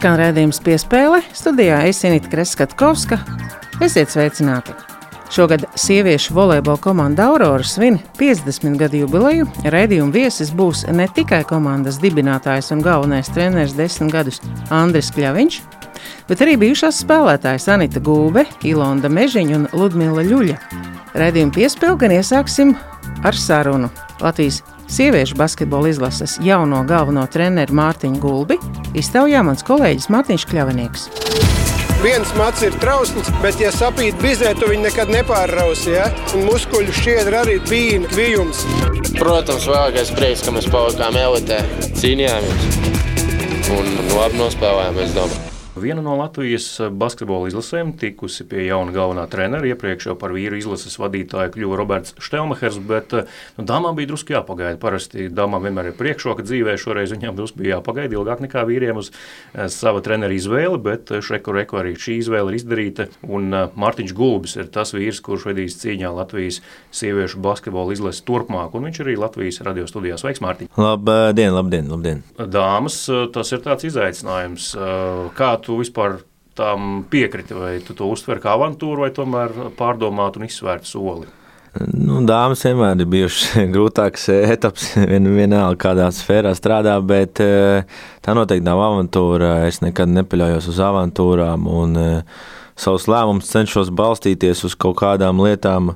skan redzējums piespēle. Studijā es Inīti Kreskatkovska. Esiet sveicināti! Šogad sieviešu volejbola komanda Aurora svin 50 gadu jubileju. Raidījuma viesis būs ne tikai komandas dibinātājs un galvenais treneris desmit gadus Andris Kļaviņš, bet arī bijušās spēlētājas Anita Gūbe, Ilonda Mežiņa un Ludmila Ļuļa. Raidījumu piespēli gan iesāksim ar sarunu Latvijas sieviešu basketbola izlases jauno galveno treneru Mārtiņu Gulbi iztaujā mans kolēģis Mārtiņš Kļavinieks. Viens mats ir trausls, bet, ja sapīt bizē, tu viņu nekad nepārrausi. Ja? Un muskuļu šķiedra arī bija kvijums. Protams, vēlākais prieks, ka mēs palikām elitē, cīnījāmies un labi nospēlējām, es domāju. Viena no Latvijas basketbola izlasēm tikusi pie jauna galvenā trenera. Iepriekš jau par vīru izlases vadītāju kļuva Roberts Štelmachers, bet nu, dāmām bija drusku jāpagaida. Parasti dāmām vienmēr ir priekšroka dzīvē, šoreiz viņām drusku bija jāpagaida ilgāk nekā vīriem uz eh, sava trenera izvēli, bet šeku reku arī šī izvēle ir izdarīta. Un eh, Mārtiņš Gulbis ir tas vīrs, kurš vedīs cīņā Latvijas sieviešu basketbola izlases turpmāk, un viņš arī Latvijas radio studijā. Sveiks, Mārtiņ! Labdien, labdien, labdien! Dāmas, tas ir tāds izaicinājums. Kā tu tu vispār tam piekriti, vai tu to uztver kā avantūru, vai tomēr pārdomāt un izsvērt soli? Nu, dāmas vienmēr ir bijušas grūtāks etaps, vien, vienalga kādā sfērā strādā, bet eh, tā noteikti nav avantūra. Es nekad nepaļaujos uz avantūrām un eh, savus lēmumus cenšos balstīties uz kaut kādām lietām,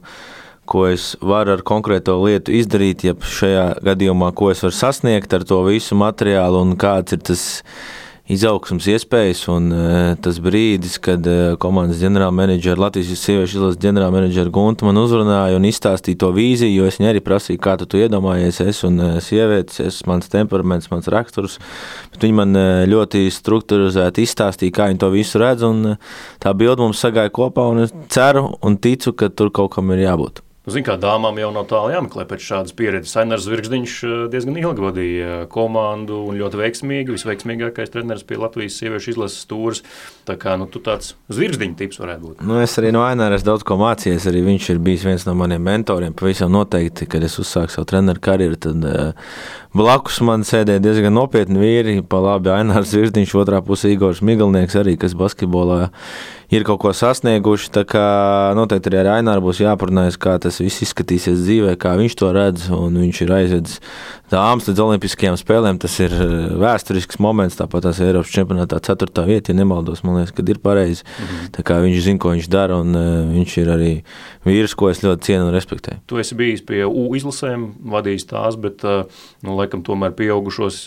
ko es varu ar konkrēto lietu izdarīt, ja šajā gadījumā, ko es varu sasniegt ar to visu materiālu un kāds ir tas izaugsmas iespējas. Un uh, tas brīdis, kad uh, komandas ģenerālmenedžera, Latvijas sieviešu izlases ģenerālmenedžera Gunta man uzrunāja un izstāstīja to vīziju, jo es viņai arī prasīju, kā tu to iedomājies. Es un uh, sievietes, es, mans temperaments, mans raksturs. Bet viņi man ļoti strukturizēti izstāstīja, kā viņi to visu redz. Un, tā bilde mums sagāja kopā, un es ceru un ticu, ka tur kaut kam ir jābūt. Nu, Ziniet, kā dāmām jau no tālu jāmeklē pēc šādas pieredzes. Ainars Zvirgzdiņš eh, diezgan ilgi vadīja komandu un ļoti veiksmīgi. Visveiksmīgākais treneris pie Latvijas sieviešu izlases stūres. Tā kā nu, tu tāds zvirgzdiņa tips varētu būt. Nu, es arī no Aināra daudz ko mācījies. Arī viņš ir bijis viens no maniem mentoriem. Pavisam noteikti, kad es uzsāku savu treneru karjeru, tad uh, blakus man sēdēja diezgan nopietni vīri. Pa labi Ainārs Zvirgzdiņš, otrā pusē Igors Migalnieks arī, kas basketbolā ir kaut ko sasnieguši. Tā kā noteikti arī ar Aināru būs jāparunājas, kā tas viss izskatīsies dzīvē, kā viņš to redz. Viņš ir aizvedis dāmas līdz Olimpiskajām spēlēm. Tas ir eh, vēsturisks moments, tāpat tās Eiropas čempionātā 4. vieta, ja nemaldos, man liekas, kad ir pareizi. Mhm. Tā kā viņš zina, ko viņš dara, un uh, viņš ir arī vīrs, ko es ļoti cienu un respektēju. Tu esi bijis pie U izlasēm, vadījis tās, bet, uh, nu, laikam, tomēr pieaugušos,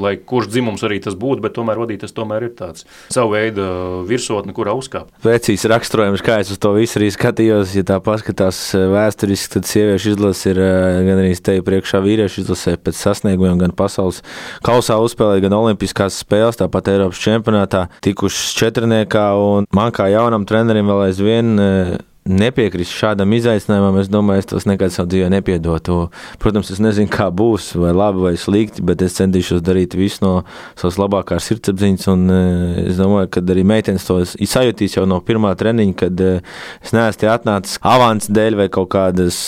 lai kurš dzimums arī tas būtu, bet tomēr vadīt tas tomēr ir tāds savu veidu virsotne, kurā uzkāpt. Precīzi raksturojums, kā es uz to visu arī skatījos, ja tā paskatās vēsturiski, tad sieviešu izlase ir gan arī te priekšā vīriešu izlasē pēc sasniegumiem, gan pasaules kausā uzspēlēt, gan olimpiskās spēles, tāpat Eiropas čempionātā tikušas četrniekā. Man kā jaunam trenerim vēl aizvien nepiekrist šādam izaicinājumam, es domāju, es tos nekad savā dzīvē nepiedotu. Protams, es nezinu, kā būs, vai labi vai slikti, bet es centīšos darīt visu no savas labākās sirdsapziņas. Un e, es domāju, ka arī meitenes to sajūtīs jau no pirmā treniņa, kad e, es neesmu atnācis avans dēļ vai kaut kādas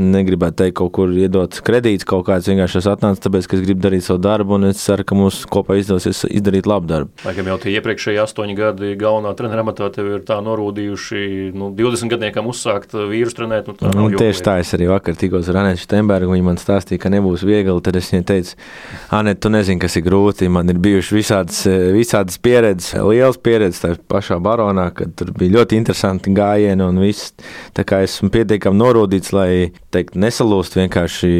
negribētu teikt, kaut kur iedot kredītus, kaut kāds vienkārši es atnācu, tāpēc, ka es gribu darīt savu darbu, un es ceru, ka mums kopā izdosies izdarīt labu darbu. Laikam jau tie iepriekšējie astoņi gadi galvenā trenera amatā tev ir tā norūdījuši, nu, 20 gadniekam uzsākt vīrus trenēt. Nu, tā nu, tieši tā, es arī vakar tikos ar Anētu Štembergu, viņa man stāstīja, ka nebūs viegli, tad es viņai teicu, Anet, tu nezini, kas ir grūti, man ir bijušas visādas, visādas pieredzes, liels pieredzes tajā pašā baronā, kad tur bija ļoti interesanti gājieni un viss, tā kā esmu pietiekami norūdīts, lai teikt, nesalūst vienkārši.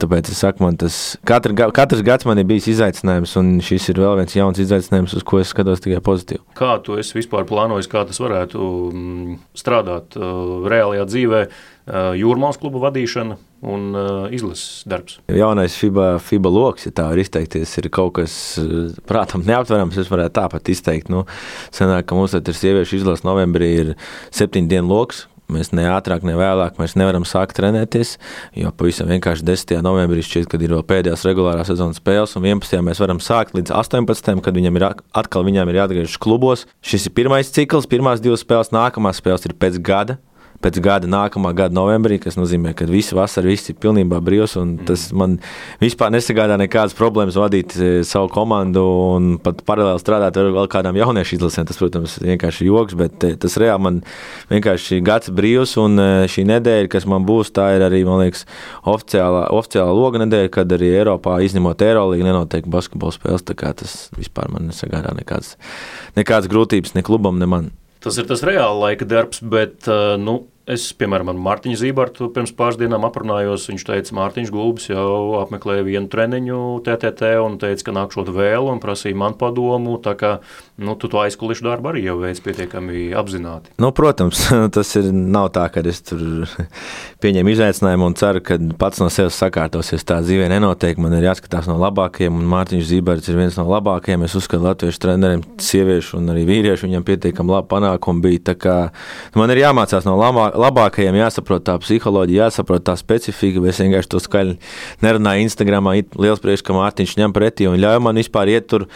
Tāpēc es saku, man tas katra, katrs gads man ir bijis izaicinājums, un šis ir vēl viens jauns izaicinājums, uz ko es skatos tikai pozitīvi. Kā tu vispār plānojis, kā tas varētu mm, strādāt uh, reālajā dzīvē? Uh, Jūrmālas kluba vadīšana un uh, izlases darbs. Jaunais FIBA, FIBA lokus, ja tā var izteikties, ir kaut kas prātam neaptverams. Es varētu tāpat izteikt, nu, senāk, ka mums ir sieviešu izlases novembrī ir septiņu dienu lokus Mēs ne ātrāk, ne vēlāk nevaram sākt trenēties. Jo pavisam vienkārši 10. novembrī šķiet, kad ir vēl pēdējās regulārās sezonas spēles, un 11. mēs varam sākt līdz 18. kad viņam ir atkal viņam ir jāatgriežas klubos. Šis ir pirmais cikls, pirmās divas spēles, nākamās spēles ir pēc gada. Pēc gada, nākamā gada novembrī, kas nozīmē, ka visu vasaru viss ir pilnībā brīvs. Tas man vispār nesagādā nekādas problēmas vadīt e, savu komandu un pat paralēli strādāt ar vēl kādām jauniešu izlasēm. Tas, protams, ir vienkārši joks, bet e, tas reāli man vienkārši gads brīvs un e, šī nedēļa, kas man būs, tā ir arī, man liekas, oficiālā, oficiālā loga nedēļa, kad arī Eiropā, izņemot Eirolīgu, nenotiek basketbola spēles. Tas vispār man nesagādā nekādas, nekādas grūtības ne klubam, ne man. Tas ir tas reāla laika darbs, bet nu, Es, piemēram, ar Mārtiņu Zībartu pirms pāris dienām aprunājos. Viņš teica, Mārtiņš Gulbis jau apmeklēja vienu treniņu TTT un teica, ka nākšot vēl un prasīja man padomu. Tā kā nu, tu to aizkulisku darbu arī jau veids pietiekami apzināti. Nu, protams, tas ir, nav tā, ka es tur pieņemu izaicinājumu un ceru, ka pats no sevis sakārtosies. Tā dzīvē nenotiek. Man ir jāskatās no labākajiem, un Mārtiņš Zībarts ir viens no labākajiem. Es uzskatu, ka latviešu treneriem, sieviešu un arī vīriešu viņam pietiekami labi panākumi bija. Kā man ir jāmācās no labākajiem labākajiem jāsaprot tā psiholoģija, jāsaprot tā specifika. Es vienkārši to skaļi nerunāju Instagramā. Liels prieks, ka Mārtiņš ņem pretī un ļauj man vispār iet tur.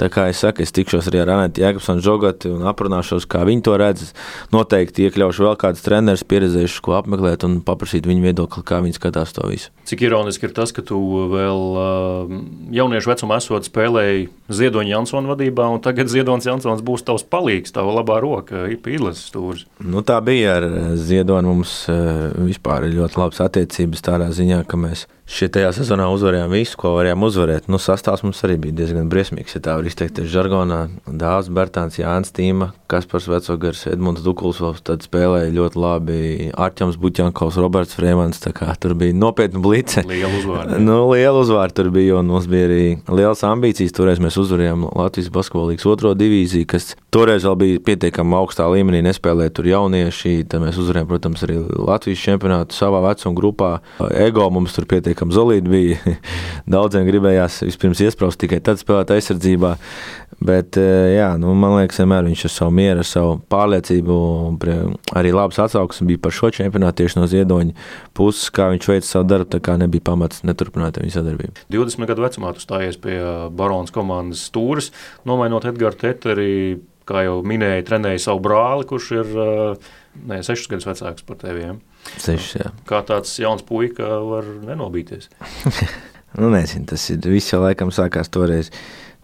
Tā kā es saku, es tikšos arī ar Anētu Jēkabsonu Žogati un aprunāšos, kā viņi to redz. Noteikti iekļaušu vēl kādus trenerus, pieredzējušus, ko apmeklēt un paprasīt viņu viedokli, kā viņi skatās to visu. Cik ironiski ir tas, ka tu vēl uh, jauniešu vecumā esot spēlēji Ziedoņa Jansona vadībā, un tagad Ziedonis Jansons būs tavs palīgs, tava labā roka, pīles stūris. Nu, tā bija ar Ziedoni mums eh, vispār ir ļoti labas attiecības tādā ziņā, ka mēs Šajā sezonā uzvarējām visu, ko varējām uzvarēt. Nu, sastāvs mums arī bija diezgan briesmīgs, ja tā var izteikties žargonā. Dārzs, Bērtāns, Jānis Tīma, Kaspars Vecogars, Edmunds Dukuls vēl tad spēlēja ļoti labi. Arķems Buķankovs, Roberts kā tur bija nopietna blice. Liela uzvārda. nu, liela uzvārda tur bija, un mums bija arī liels ambīcijas. Toreiz mēs uzvarējām Latvijas basketbolīgas otro divīziju, kas toreiz vēl bija pietiekami augstā līmenī, nespēlēja tur jaunieši. Tad mēs uzvarējām, protams, arī Latvijas čempionātu savā vecuma grupā. Ego mums tur pietiekami pietiekami zelīti bija. Daudziem gribējās vispirms iesprāst tikai tad spēlēt aizsardzībā. Bet, eh, jā, nu, man liekas, vienmēr viņš ar savu mieru, ar savu pārliecību, arī labs atsauksmes bija par šo čempionātu tieši no ziedoņa puses, kā viņš veica savu darbu. Tā kā nebija pamats neturpināt viņa sadarbību. 20 gadu vecumā tu stājies pie eh, Baronas komandas stūres, nomainot Edgars Teteri, kā jau minēja, trenēja savu brāli, kurš ir eh, ne, 6 gadus vecāks par tevi. Ja? Sešs, jā. Kā tāds jauns puika var nenobīties? nu, nezinu, tas ir viss jau laikam sākās toreiz,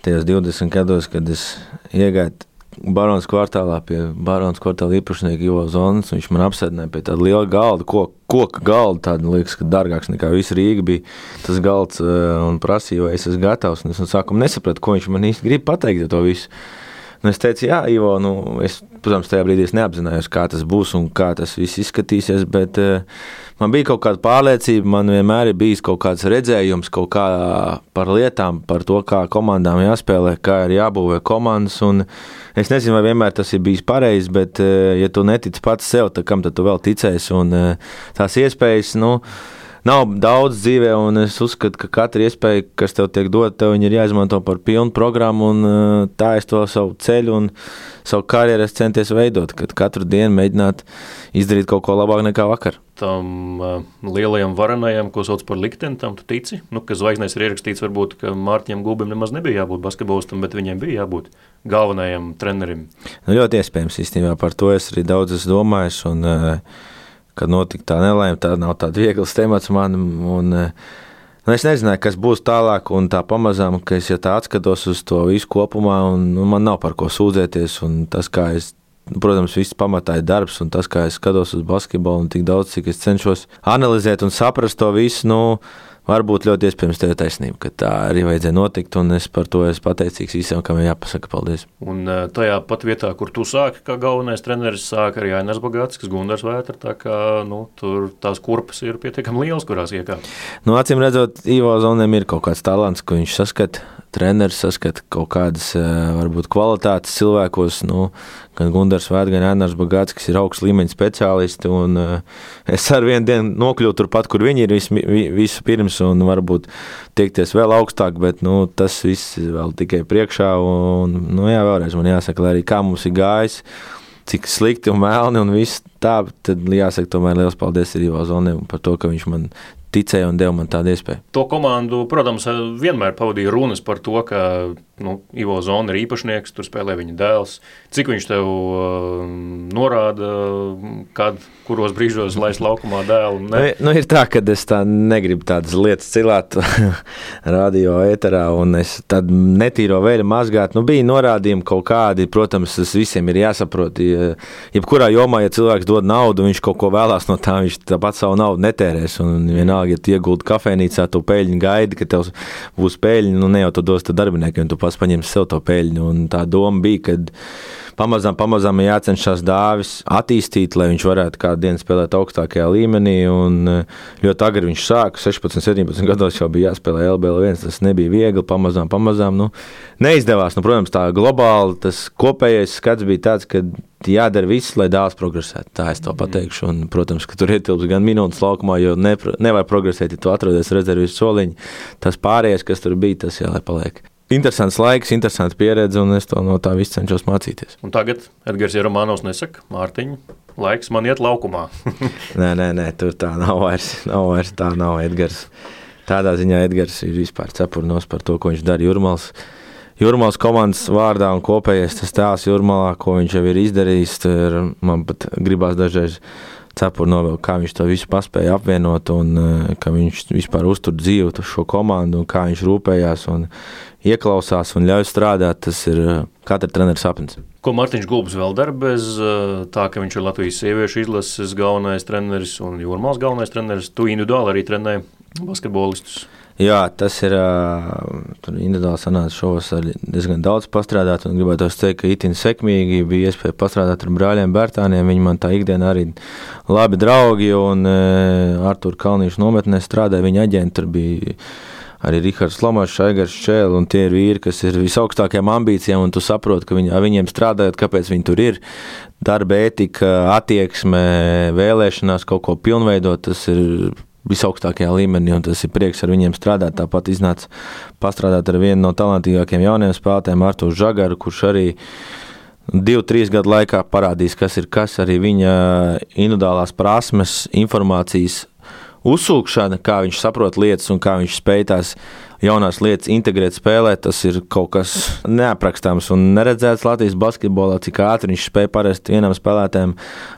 tajos 20 gados, kad es iegāju Baronas kvartālā pie Baronas kvartāla īpašnieka Ivo Zonas. Viņš man apsēdināja pie tāda liela galda, koka, koka galda. Tāda liekas, ka dārgāks nekā visa Rīga bija tas galds eh, un prasīja, vai es esmu gatavs. Un es no sākuma nesapratu, ko viņš man īsti grib pateikt to visu. Un es teicu, jā, Ivo, nu, es, protams, tajā brīdī neapzinājos, kā tas būs un kā tas viss izskatīsies. Bet uh, man bija kaut kāda pārliecība, man vienmēr ir bijis kaut kāds redzējums kaut kā par lietām, par to, kā komandām jāspēlē, kā ir jābūvē komandas. Es nezinu, vai vienmēr tas ir bijis pareizi, bet, uh, ja tu netici pats sev, tad kam tad tu vēl ticēsi? Un uh, tās iespējas, nu, nav daudz dzīvē, un es uzskatu, ka katra iespēja, kas tev tiek dota, tev ir jāizmanto par pilnu programmu, un uh, tā es to savu ceļu un savu karjeru centies veidot, kad katru dienu mēģināt izdarīt kaut ko labāk nekā vakar. Tam uh, lielajam varenajam, ko sauc par likteni, tam tu tici, nu, ka zvaigznēs ir ierakstīts, varbūt, ka Mārtiņam Gulbim nemaz nebija jābūt basketbolistam, bet viņiem bija jābūt galvenajam trenerim. Nu, ļoti iespējams, īstenībā par to es arī daudz esmu domājis. Un, uh, kad notika tā nelaime, tā nav tāds viegls temats man. Un, eh, nu, es nezināju, kas būs tālāk, un tā pamazām, ka es ja tā atskatos uz to visu kopumā, un nu, man nav par ko sūdzēties. Tas, kā es Protams, viss pamatā ir darbs, un tas, kā es skatos uz basketbolu, un tik daudz, cik es cenšos analizēt un saprast to visu, nu, Varbūt ļoti iespējams tev ir taisnība, ka tā arī vajadzēja notikt, un es par to esmu pateicīgs visiem, kam jāpasaka paldies. Un e, tajā pat vietā, kur tu sāki, kā galvenais treneris, sāk arī Ainars Bagāts, kas Gundars Vētra, tā kā nu, tur tās kurpes ir pietiekami lielas, kurās iekāpt. Nu, acīm redzot, Ivo Zonēm ir kaut kāds talants, ko viņš saskata treneris saskata kaut kādas eh, varbūt kvalitātes cilvēkos, nu, gan Gunārs Vēds, gan Ernsts Bagāts, kas ir augsts līmeņa speciālisti. Un, uh, es ar vienu dienu nokļuvu turpat, kur viņi ir vis, visu pirms, un varbūt tiekties vēl augstāk, bet nu, tas viss vēl tikai priekšā. Un, nu, jā, vēlreiz man jāsaka, arī kā mums ir gājis cik slikti un melni un viss tā, tad jāsaka, tomēr liels paldies arī Ivo Zonim par to, ka viņš man ticēja un deva man tādu iespēju. To komandu, protams, vienmēr pavadīja runas par to, ka nu, Ivo Zona ir īpašnieks, tur spēlē viņa dēls. Cik viņš tev uh, norāda, kad, kuros brīžos laist laukumā dēlu? Ne? Nu, nu, ir tā, ka es tā negribu tādas lietas cilāt radio ēterā, un es tad netīro vēļu mazgāt. Nu, bija norādījumi kaut kādi, protams, tas visiem ir jāsaprot. Ja, jebkurā jomā, ja cilvēks dod naudu, viņš kaut ko vēlās no tā, viņš tāpat savu naudu netērēs. Un vienalga, ja tu ieguldi kafejnīcā, tu peļņu gaidi, ka tev būs peļņa, nu ne jau tu dos darbiniekiem, tu pats paņemsi sev to peļņu. Un tā doma bija, ka pamazām, pamazām jācenšas dāvis attīstīt, lai viņš varētu kādu dienu spēlēt augstākajā līmenī. Un ļoti agri viņš sāka, 16, 17 gados jau bija jāspēlē LBL1. Tas nebija viegli, pamazām, pamazām. Nu, neizdevās. Nu, protams, tā globāli tas kopējais skats bija tāds, ka jādara viss, lai dēls progresētu. Tā es to mhm. pateikšu. Un, protams, ka tur ietilps gan minūtes laukumā, jo ne, nevar progresēt, ja tu atrodies rezerves soliņā. Tas pārējais, kas tur bija, tas jau lai paliek interesants laiks, interesanta pieredze, un es to no tā visu cenšos mācīties. Un tagad Edgars Jaromanovs nesaka, Mārtiņ, laiks man iet laukumā. nē, nē, nē, tur tā nav vairs, nav vairs tā nav Edgars. Tādā ziņā Edgars ir vispār cepurnos par to, ko viņš dara Jurmals. Jurmālas komandas vārdā un kopējais tas tēls Jurmālā, ko viņš jau ir izdarījis. Ir, man pat gribās dažreiz cepuri novilkt, kā viņš to visu paspēja apvienot un ka viņš vispār uztur dzīvu šo komandu un kā viņš rūpējās. Un, ieklausās un ļauj strādāt, tas ir uh, katra treneris sapnis. Ko Mārtiņš Gulbis vēl dara bez uh, tā, ka viņš ir Latvijas sieviešu izlases galvenais treneris un jūrmāls galvenais treneris? Tu individuāli arī trenē basketbolistus. Jā, tas ir individuāli sanācis šovasar diezgan daudz pastrādāt, gribētu teikt, ka itin sekmīgi bija iespēja pastrādāt ar brāļiem Bērtāniem. Viņi man tā ikdienā arī labi draugi, un uh, Artur Kalnīšu nometnē strādāja viņa aģenti, tur bija arī Rihards Lomačs, Aigars Čēlis, un tie ir vīri, kas ir visaugstākajām ambīcijām, un tu saproti, ka viņi, viņiem strādājot, kāpēc viņi tur ir. Darba ētika, attieksme, vēlēšanās kaut ko pilnveidot, tas ir visaugstākajā līmenī, un tas ir prieks ar viņiem strādāt. Tāpat iznāca pastrādāt ar vienu no talantīgākajiem jauniem spēlētājiem, Artur Zagaru, kurš arī divu, trīs gadu laikā parādīs, kas ir kas, arī viņa individuālās prasmes, informācijas uzsūkšana, kā viņš saprot lietas un kā viņš spēj tās jaunās lietas integrēt spēlē, tas ir kaut kas neaprakstāms un neredzēts Latvijas basketbolā, cik ātri viņš spēja parasti vienam spēlētājam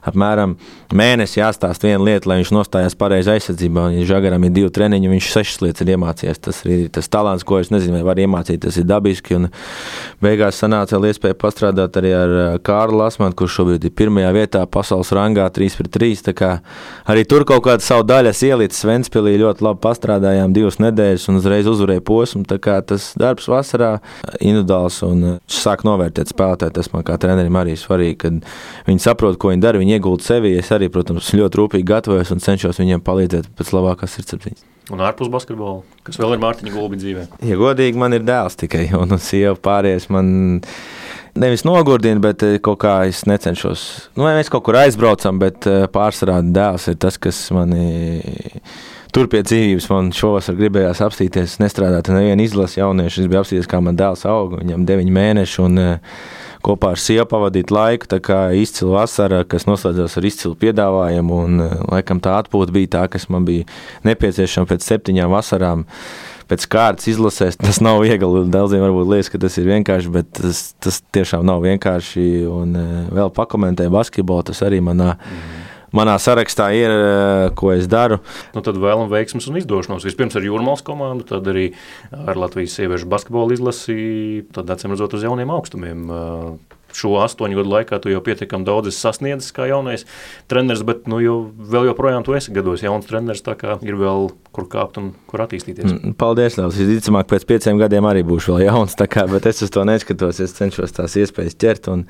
apmēram mēnesi jāstāst viena lieta, lai viņš nostājās pareizi aizsardzībā. Ja Žagaram ir divi treniņi, viņš sešas lietas ir iemācījies. Tas ir tas talants, ko es nezinu, vai var iemācīt, tas ir dabiski. Un beigās sanāca vēl iespēja pastrādāt arī ar Kārlu Lasmanu, kurš šobrīd ir pirmajā vietā pasaules rangā 3 pret 3. Arī tur kaut kādu savu daļu ielicis Ventspilī ļoti labi pastrādājām divas nedēļas un uzreiz uzvarējām uzturēja posmu. Tas darbs vasarā individuāls un uh, sāk novērtēt spēlētāju. Tas man kā trenerim arī svarīgi, kad viņi saprot, ko viņi dara. Viņi iegūst sevi. Es arī, protams, ļoti rūpīgi gatavojos un cenšos viņiem palīdzēt pēc labākās sirdsapziņas. Un ārpus basketbola, kas vēl ir Mārtiņa Gulbi dzīvē? Ja godīgi, man ir dēls tikai, un sieva pārējais man nevis nogurdina, bet uh, kaut kā es necenšos. Nu, mēs kaut kur aizbraucam, bet pārsvarā dēls ir tas, kas manī tur pie dzīvības man šovasar gribējās apstīties, nestrādāt nevienu izlasi jauniešu. Es biju apstīties, kā man dēls aug, viņam deviņi mēneši. Un, uh, kopā ar sievu pavadīt laiku. Tā kā izcila vasara, kas noslēdzās ar izcilu piedāvājumu, un uh, laikam tā atpūta bija tā, kas man bija nepieciešama pēc septiņām vasarām. Pēc kārtas izlasēs, tas nav viegli. Daudziem varbūt liekas, ka tas ir vienkārši, bet tas, tas tiešām nav vienkārši. Un uh, vēl pakomentēju basketbolu, tas arī manā. Mm manā sarakstā ir, eh, ko es daru. Nu, tad vēlam veiksmus un izdošanos. Vispirms ar Jūrmālas komandu, tad arī ar Latvijas sieviešu basketbolu izlasi, tad acīm redzot uz jauniem augstumiem. Eh, šo astoņu gadu laikā tu jau pietiekami daudz sasniedzis kā jaunais treneris, bet nu, jau, vēl joprojām tu esi gados jauns treneris, tā kā ir vēl kur kāpt un kur attīstīties. Mm, paldies, Lielas. Visticamāk, pēc pieciem gadiem arī būšu vēl jauns, kā, bet es uz to neskatos. Es cenšos tās iespējas ķert un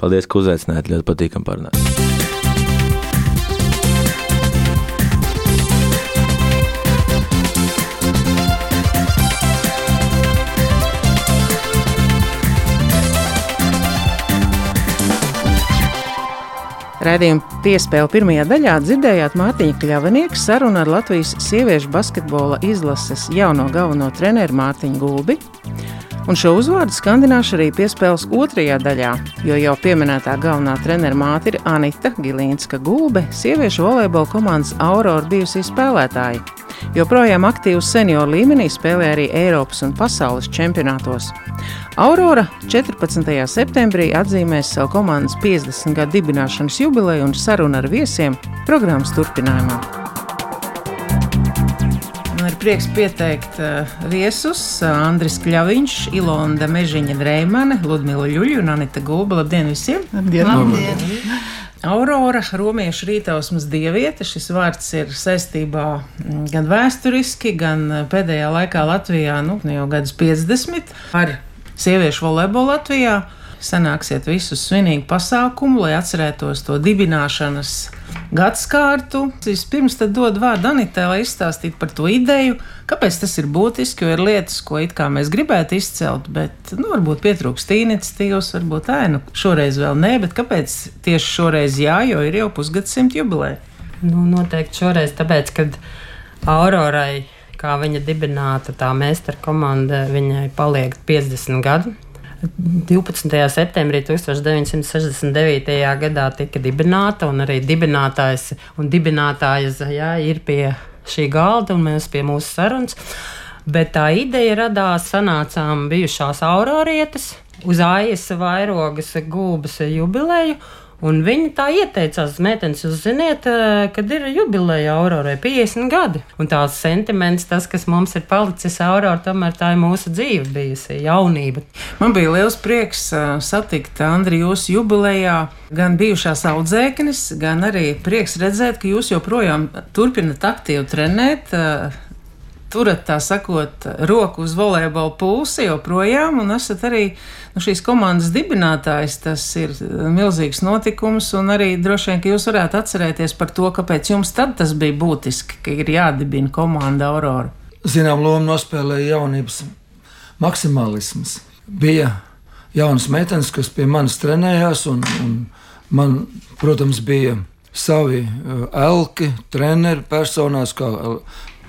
paldies, ka uzaicinājāt. Ļoti patīkam parunāt. Radījuma piespēle pirmajā daļā dzirdējāt Mārtiņa Kļavinieka sarunu ar Latvijas sieviešu basketbola izlases jauno galveno treneru Mārtiņu Gulbi. Un šo uzvārdu skandināšu arī piespēles otrajā daļā, jo jau pieminētā galvenā trenera māte ir Anita Gilīnska Gulbe, sieviešu volejbola komandas Aurora bijusī spēlētāja. Joprojām aktīvs senioru līmenī spēlē arī Eiropas un pasaules čempionātos. Aurora 14. septembrī atzīmēs savu komandas 50 gadu dibināšanas jubileju un sarunu ar viesiem programmas turpinājumā. Man ir prieks pieteikt uh, viesus uh, Andris Kļaviņš, Ilonda Mežiņa Dreimane, Ludmila Ļuļu un Anita Gulba. Labdien visiem! Labdien! Labdien. Aurora, romiešu rītausmas dieviete, šis vārds ir saistībā mm, gan vēsturiski, gan eh, pēdējā laikā Latvijā, nu, jau gadus 50, ar sieviešu volejbolu Latvijā. Sanāksiet visus svinīgu pasākumu, lai atcerētos to dibināšanas gadsimtu. Vispirms dod vārdu Anitē, lai izstāstītu par to ideju, kāpēc tas ir būtiski, jo ir lietas, ko it kā mēs gribētu izcelt, bet nu, varbūt pietrūkst iniciatīvas, varbūt tā, nu, šoreiz vēl nē, bet kāpēc tieši šoreiz jā, jo ir jau pusgadsimta jubileja? Nu, noteikti šoreiz, tāpēc, kad Aurorai kā viņa dibināta tā meistara komanda, viņai paliek 50 gadi. 12. septembrī 1969. gadā tika dibināta, un arī dibinātājs un dibinātājas jā, ir pie šī galda, un mēs pie mūsu sarunas. Bet tā ideja radās, sanācām bijušās aurorietes uz AIS vairogas gūbas jubileju. Un viņa tā ieteicās, meitenes, jūs ziniet, eh, kad ir jubileja Aurorai 50 gadi. Un tās sentiments, tas, kas mums ir palicis Aurora, tomēr tā ir mūsu dzīve bijusi, jaunība. Man bija liels prieks uh, satikt Andriu jūsu jubilejā, gan bijušās audzēknis, gan arī prieks redzēt, ka jūs joprojām turpinat aktīvi trenēt. Uh, turat tā sakot, roku uz volejbola pulsi joprojām, un esat arī nu, šīs komandas dibinātājs. Tas ir milzīgs notikums, un arī droši vien, ka jūs varētu atcerēties par to, kāpēc jums tad tas bija būtiski, ka ir jādibina komanda Aurora. Zinām, lomu nospēlēja jaunības maksimālisms. Bija jaunas meitenes, kas pie manis trenējās, un, un man, protams, bija savi uh, elki, treneri personās, kā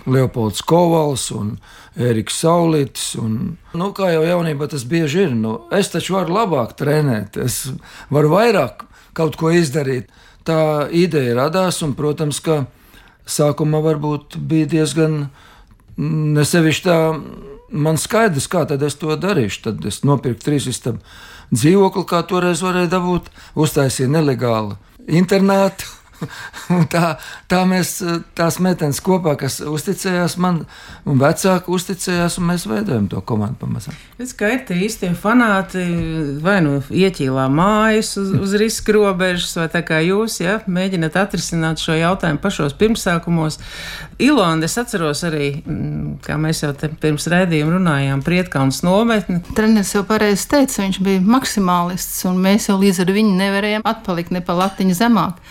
Leopolds Kovals un Eriks Saulītis. Un, nu, kā jau jaunībā tas bieži ir, nu, es taču varu labāk trenēt, es varu vairāk kaut ko izdarīt. Tā ideja radās, un, protams, ka sākumā varbūt bija diezgan nesevišķi tā. Man skaidrs, kā tad es to darīšu. Tad es nopirku trīs istabu dzīvokli, kā toreiz varēja dabūt, uztaisīju nelegālu internātu tā, tā mēs tās meitenes kopā, kas uzticējās man, un vecāki uzticējās, un mēs veidojam to komandu pamazām. Es kā ir tie īstie fanāti, vai nu ieķīlā mājas uz, uz riska robežas, vai tā kā jūs, ja, mēģināt atrisināt šo jautājumu pašos pirmsākumos. Ilonde, es atceros arī, mm, kā mēs jau pirms rēdījuma runājām, Prietkalns nometni. Treneris jau pareizi teica, viņš bija maksimālists, un mēs jau līdz ar viņu nevarējām atpalikt ne pa latiņu zemāk.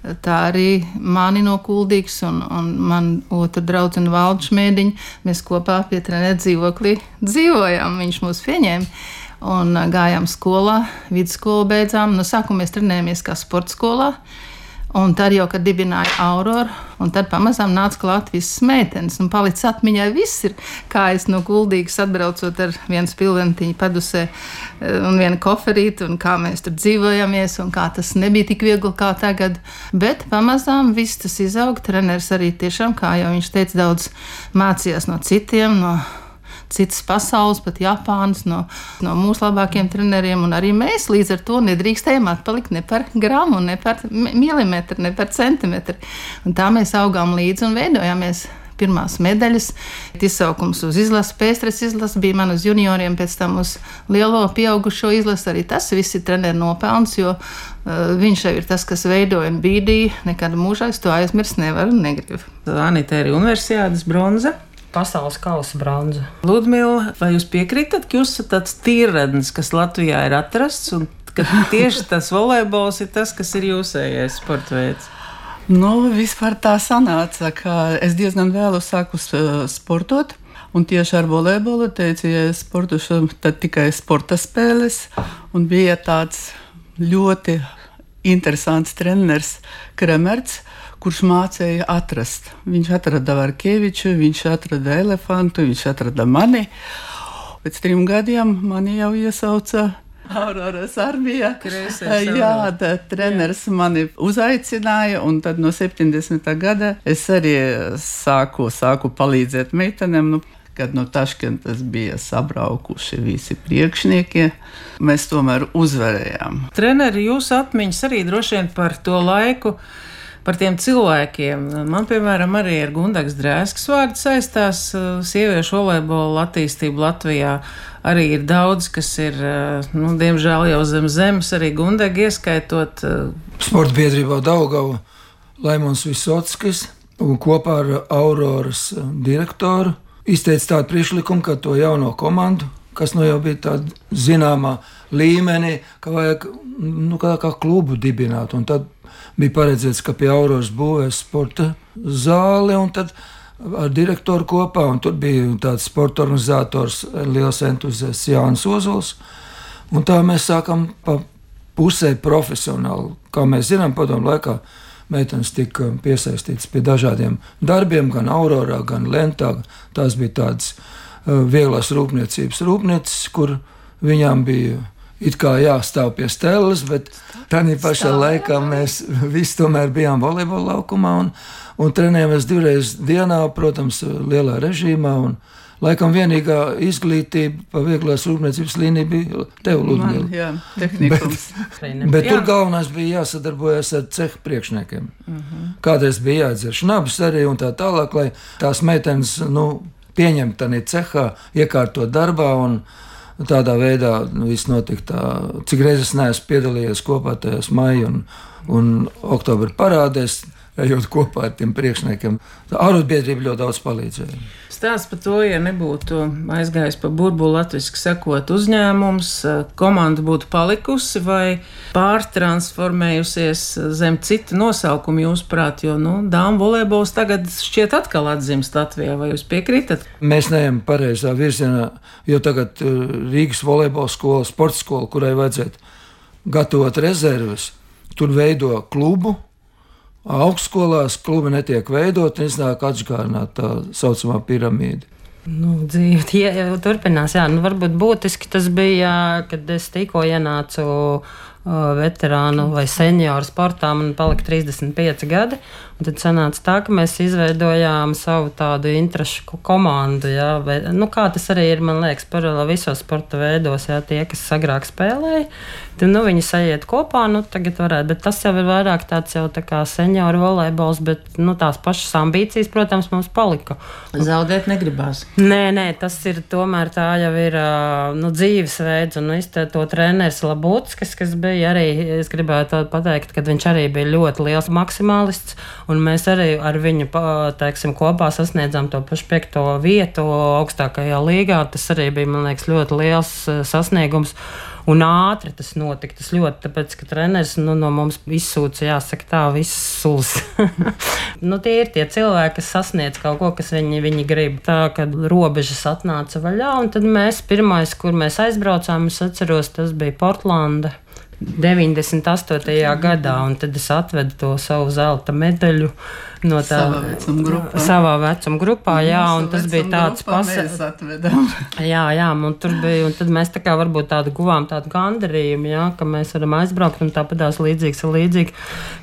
Tā arī mani no Kuldīgas un, un man otra draudzene Valda Šmēdiņa. Mēs kopā pie treniņa dzīvoklī dzīvojām. Viņš mūs pieņēma un gājām skolā, vidusskolu beidzām. No sākuma mēs trenējāmies kā sporta skolā. Un tad jau, kad dibināja Aurora, un tad pamazām nāca klāt visas meitenes, un palicis atmiņā viss ir, kā es no Guldīgas atbraucot ar vienu spilventiņu padusē eh, un vienu koferīti, un kā mēs tur dzīvojamies, un kā tas nebija tik viegli kā tagad. Bet pamazām viss tas izauga. Treneris arī tiešām, kā jau viņš teica, daudz mācījās no citiem. No citas pasaules, pat Japānas, no, no mūsu labākajiem treneriem. Arī mēs līdz ar to nedrīkstējām atpalikt ne par gramu, ne par milimetru, ne par centimetru. Un tā mēs augām līdzi un veidojāmies pirmās medaļas. Izsaukums uz izlases, pēstures izlases bija man uz junioriem, pēc tam uz lielo pieaugušo izlasi. Arī tas viss ir treneru nopelns, jo uh, viņš jau ir tas, kas veidoja un bīdīja. Nekad mūžā es to aizmirst nevaru un negribu. Anita ir universitātes bronza pasaules kausa bronzu. Ludmila, vai jūs piekrītat, ka jūs esat tāds tīradnis, kas Latvijā ir atrasts, un ka tieši tas volejbols ir tas, kas ir jūsējais sporta veids? Nu, vispār tā sanāca, ka es diezgan vēlu sāku uh, sportot. Un tieši ar volejbolu teicu, ja es sportošu, tad tikai sporta spēles. Un bija tāds ļoti interesants treneris Kremerts, kurš mācīja atrast. Viņš atrada Varkeviču, viņš atrada elefantu, viņš atrada mani. Pēc trim gadiem mani jau iesauca Auroras armijā. Kreisais Jā, tā treneris mani uzaicināja, un tad no 70. gada es arī sāku, sāku palīdzēt meitenēm. Nu, kad no Taškentas bija sabraukuši visi priekšnieki, mēs tomēr uzvarējām. Treneri, jūsu atmiņas arī droši vien par to laiku. Par tiem cilvēkiem. Man, piemēram, arī ar Gundagas drēskas vārdu saistās uh, sieviešu volejbola attīstību Latvijā. Arī ir daudz, kas ir, uh, nu, diemžēl, jau zem zemes, arī Gundaga ieskaitot. uh, Sporta biedrībā Daugava Laimons Visotskis un kopā ar Auroras direktoru izteica tādu priekšlikumu, ka to jauno komandu, kas nu jau bija tāda zināmā līmenī, ka vajag nu, kā, kā klubu dibināt. Un tad bija paredzēts, ka pie Auroras būvēs sporta zāli un tad ar direktoru kopā, tur bija tāds sporta organizators, liels entuziasts Jānis Ozols. Un tā mēs sākam pa pusē profesionāli. Kā mēs zinām, padomu laikā meitenes tika piesaistītas pie dažādiem darbiem, gan Aurorā, gan Lentā. Tās bija tādas uh, vieglās rūpniecības rūpnīcas, kur viņām bija it kā jāstāv pie stēles, bet tādā pašā laikā mēs visi tomēr bijām volejbola laukumā un, un trenējāmies divreiz dienā, protams, lielā režīmā. Un, Laikam vienīgā izglītība pa vieglās rūpniecības līniju bija tev, Ludmila. jā, tehnikums. Bet Jā. tur galvenais bija jāsadarbojas ar cehu priekšniekiem. Uh -huh. Kādreiz bija jādzer šnabs arī un tā tālāk, lai tās meitenes nu, pieņemtu tādā cehā, iekārtot darbā. Un, Tādā veidā nu, viss notika. Tā, cik reizes neesmu piedalījies kopā tajās maija un, un oktobra parādēs, ejot kopā ar tiem priekšniekiem. Ārotbiedrība ļoti daudz palīdzēja. Stāsts par to, ja nebūtu aizgājis pa burbuli, latviešu sakot, uzņēmums, komanda būtu palikusi vai pārtransformējusies zem cita nosaukuma, jūsuprāt, jo nu, dāmas volejbols tagad šķiet atkal atzīst Latvijā, vai jūs piekrītat? Mēs neejam pareizā virzienā, jo tagad uh, Rīgas volejbola skola, sporta skola, kurai vajadzētu gatavot rezerves, tur veido klubu. Augstskolās klubi netiek veidot, un iznāk atgādināt tā saucamā piramīda. Nu, dzīve tie, jau turpinās. Jā, nu, varbūt būtiski tas bija, kad es tikko ienācu uh, veterānu vai senioru sportā. Man palika 35 gadi. Un Tad sanāca tā, ka mēs izveidojām savu tādu interešu ko- komandu. Jā, vai, nu, kā tas arī ir, man liekas, paralēli visos sporta veidos. Jā, tie, kas agrāk spēlēja, tad nu, viņi sajiet kopā. Nu, tagad varētu, bet tas jau ir vairāk tāds jau tā kā senioru volejbols, bet nu, tās pašas ambīcijas, protams, mums palika. Zaudēt negribās. Nē, nē, tas ir tomēr tā jau ir nu, dzīvesveids. Un es te to treneris Labutskis, kas bija arī, es gribētu pateikt, ka viņš arī bija ļoti liels maksimālists. Un mēs arī ar viņu teiksim, kopā sasniedzām to pašu piekto vietu augstākajā līgā. Tas arī bija, man liekas, ļoti liels ā, sasniegums. Un ātri tas notika. Tas ļoti, tāpēc, ka treneris nu, no mums izsūca, jāsaka, tā, viss suls. nu, tie ir tie cilvēki, kas sasniedz kaut ko, kas viņi, viņi grib. Tā, kad robežas atnāca vaļā, un tad mēs pirmais, kur mēs aizbraucām, es atceros, tas bija Portlanda. 98. gadā, un tad es atvedu to savu zelta medaļu no tā Savā vecuma grupā. Savā vecuma grupā, jā, un tas bija tāds pasaules. Jā, jā, un tur bija, un tad mēs tā kā varbūt tādu guvām tādu gandarījumu, jā, ka mēs varam aizbraukt un tāpatās līdzīgs ar līdzīgi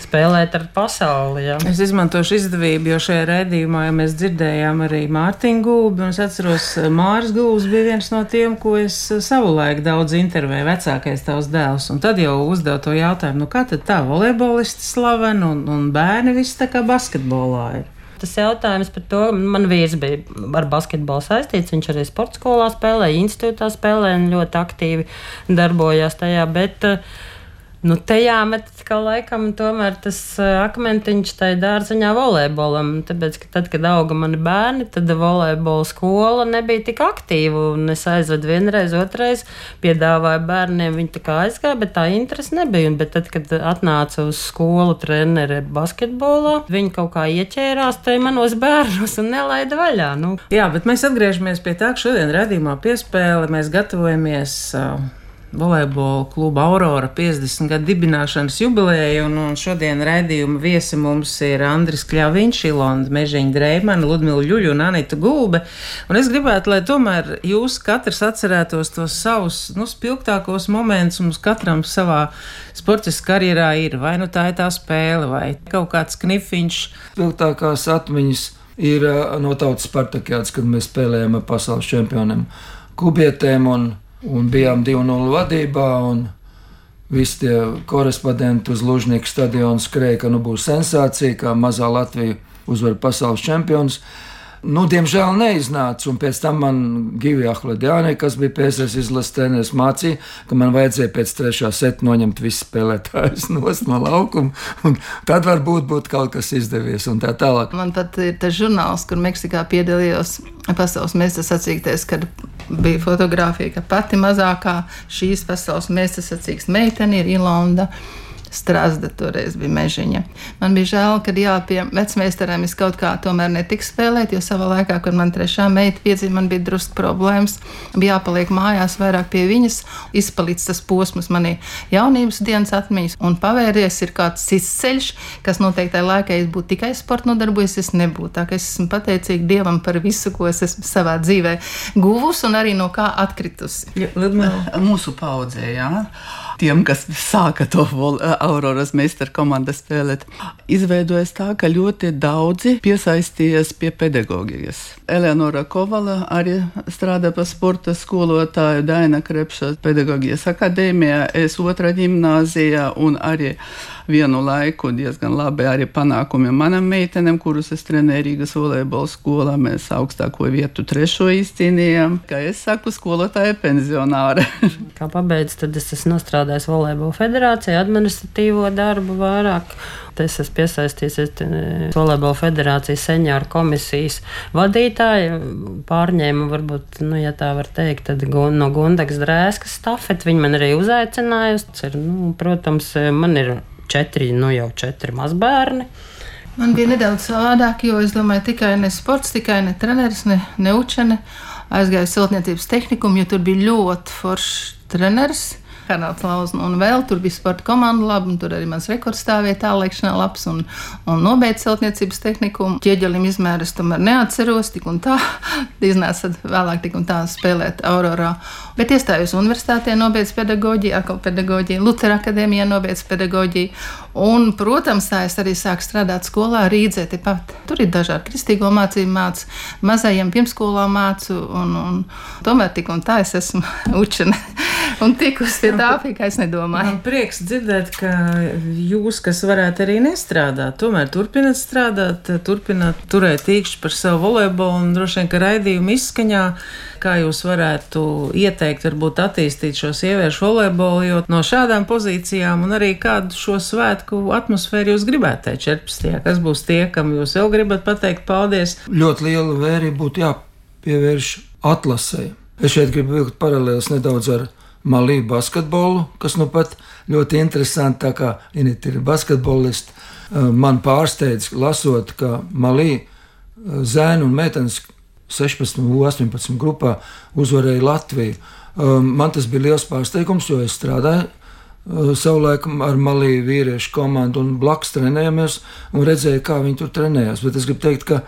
spēlēt ar pasauli, jā. Es izmantošu izdevību, jo šajā redzējumā ja mēs dzirdējām arī Mārtiņu Gulbi. un Es atceros, Mārcis Gulbis bija viens no tiem, ko es savulaik daudz intervēju, vecākais tavs dēls. Un tad jau uzdevu to jautājumu, nu kā tad tā volejbolisti slaveni un, un bērni visi tā kā basketbolā ir. Tas jautājums par to, man vīrs bija ar basketbolu saistīts. Viņš arī sporta skolā spēlēja, institūtā spēlēja un ļoti aktīvi darbojās tajā. Bet, eh, Nu, te jāmet kā laikam tomēr tas eh, akmentiņš tajā dārziņā volejbolam. Tāpēc, ka tad, kad auga mani bērni, tad volejbola skola nebija tik aktīva. Un es aizvedu vienreiz, otrreiz, piedāvāju bērniem, viņi tā kā aizgāja, bet tā interese nebija. Bet tad, kad atnāca uz skolu treneri basketbolā, viņi kaut kā ieķērās tajā manos bērnos un nelaida vaļā. Nu, Jā, bet mēs atgriežamies pie tā, ka šodien redzējumā piespēle mēs gatavojamies uh, volejbola kluba Aurora 50 gadu dibināšanas jubileja, un, un šodien raidījuma viesi mums ir Andris Kļaviņš, Ilona Mežiņa Dreimana, Ludmila Ļuļu un Anita Gulbe. Un es gribētu, lai tomēr jūs katrs atcerētos tos savus, nu, spilgtākos momentus mums katram savā sportiskā karjerā ir. Vai nu tā ir tā spēle, vai kaut kāds knifiņš. Spilgtākās atmiņas ir no tautas Spartakiādas, kad mēs spēlējām ar pasaules čempioniem kubietēm. Un un bijām 2-0 vadībā. Visi tie korespondenti uz Lužņika stadiona skrēja, ka nu būs sensācija, kā mazā Latvija uzvar pasaules čempionus. Nu, diemžēl neiznāca. Un pēc tam man Gigija Ahladjāne, kas bija PSS izlases treneris, mācīja, ka man vajadzēja pēc trešā seta noņemt visus spēlētājus no laukuma. Tad varbūt būtu kaut kas izdevies un tā tālāk. Man pat ir tas žurnāls, kur Meksikā piedalījos pasaules meistars sacīkties, kad bija fotografija, ka pati mazākā šīs pasaules meistars sacīks meitene ir Ilonda. Strasda toreiz bija mežiņa. Man bija žēl, ka jā, pie vecmeistariem es kaut kā tomēr netiku spēlēt, jo savā laikā, kad man trešā meita piedzima, man bija drusku problēmas. Bija jāpaliek mājās vairāk pie viņas, izpalicis tas posms manī jaunības dienas atmiņas un pavēries ir kāds cits ceļš, kas noteikti tajā laikā, ja es būtu tikai sporta nodarbojies, es nebūtu. Tā kā es esmu pateicīga Dievam par visu, ko es esmu savā dzīvē guvusi un arī no kā atkritusi. Mūsu paudzē, jā. Tiem, kas sāka to Auroras meistara komandā spēlēt. Izveidojas tā, ka ļoti daudzi piesaistījās pie pedagogijas. Eleonora Kovala arī strādā par sporta skolotāju, Daina Krepša pedagogijas akadēmijā, es otrā gimnāzijā un arī vienu laiku diezgan labi arī panākumi manam meitenēm, kurus es trenēju Rīgas volejbola skolā. Mēs augstāko vietu trešo izcīnījām. Kā es saku, skolotāja pensionāra. Kā pabeidz, tad es esmu nostrādājis volejbola federācijā, administratīvo darbu vairāk. Es esmu piesaistījies Volejbola federācijas senioru komisijas vadītāju. Pārņēmu, varbūt, nu, ja tā var teikt, no Gundagas drēskas stafeti. Viņi man arī uzaicinājusi. Nu, protams, man ir četri, nu jau četri mazbērni. Man bija nedaudz savādāk, jo es domāju, tikai ne sports, tikai ne treneris, ne, ne učene. Aizgāju siltniecības tehnikumu, jo tur bija ļoti foršs treneris. Haralds Lauzna, un vēl tur bija sporta komanda laba, un tur arī mans rekords stāvēja tālēkšanā labs, un, un nobeidz celtniecības tehnikumu. Ķieģelim izmēras tomēr neatceros, tik un tā, iznāca vēlāk tik un tā spēlēt Aurorā. Bet iestājos universitātē, nobeidz pedagoģiju, atkal pedagoģiju, Lutera akadēmijā nobeidz pedagoģiju, un, protams, tā es arī sāku strādāt skolā tepat. Tur ir dažādi kristīgo mācību mācu, mazajiem pirmskolā mācu, un, un tomēr tik un tā es esmu učene un tikus pie tā, kā es nedomāju. Man prieks dzirdēt, ka jūs, kas varētu arī nestrādāt, tomēr turpināt strādāt, turpināt turēt īkšķi par savu volejbolu un droši vien, ka raidījumu izskaņā, kā jūs varētu ieteikt, varbūt attīstīt šo sieviešu volejbolu, jo no šādām pozīcijām un arī kādu šo svētku atmosfēru jūs gribētu teikt 14. kas būs tie, kam jūs vēl gribat pateikt paldies. Ļoti liela vērība būtu jāpievērš atlasē. Es šeit gribu vilkt paralēlus nedaudz ar malī basketbolu, kas nu pat ļoti interesanti, tā kā Inita ir basketbolists. Eh, man pārsteidz, lasot, ka malī eh, zēnu un meitenes 16 un 18 grupā uzvarēja Latviju. Eh, man tas bija liels pārsteigums, jo es strādāju savulaik ar malī vīriešu komandu un blakus trenējāmies un redzēju, kā viņi tur trenējās. Bet es gribu teikt, ka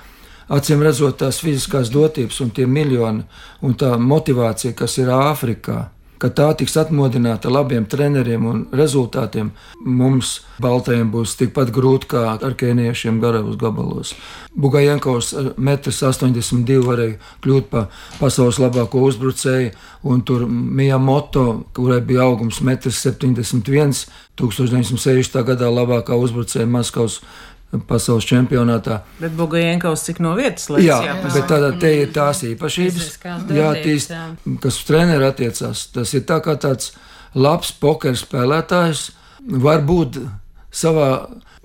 acīm redzot tās fiziskās dotības un tie miljoni un tā motivācija, kas ir Āfrikā ka tā tiks atmodināta labiem treneriem un rezultātiem, mums, Baltajiem, būs tikpat grūti kā ar kēniešiem garavas gabalos. Bugajankovs ar 1,82 m varēja kļūt par pasaules labāko uzbrucēju, un tur Mija Moto, kurai bija augums 1,71 m, 1960. gadā labākā uzbrucēja Maskavas pasaules čempionātā. Bet Buļbuļsaktas cik no vietas liekas, jā, jā, bet tādā te ir tās īpašības, jātīst, kas uz treneru attiecās. Tas ir tā kā tāds labs poker spēlētājs, varbūt savā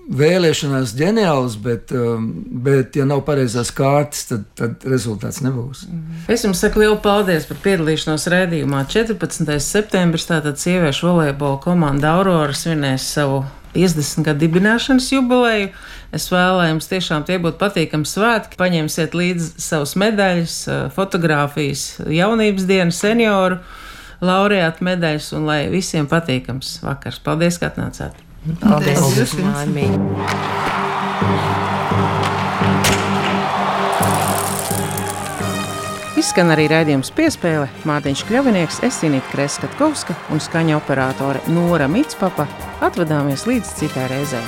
vēlēšanās ģeniāls, bet, um, bet ja nav pareizās kārtas, tad, tad rezultāts nebūs. Mhm. Es jums saku lielu paldies par piedalīšanos redzējumā. 14. septembris tātad sieviešu volejbola komanda Aurora svinēs savu 50 gadu dibināšanas jubileju. Es jums tiešām tie būtu patīkami svētki. Paņemsiet līdzi savus medaļas, eh, fotografijas, jaunības dienu, senioru laureāta medaļas un lai visiem patīkams vakars. Paldies, ka atnācāt! Paldies! Paldies jums. Laimīgi. Izskan arī raidījums piespēle Mārtiņš Kļavinieks, Esinīt Kreskatkovska un skaņa operātore Nora Mitspapa. Atvadāmies līdz citai reizei.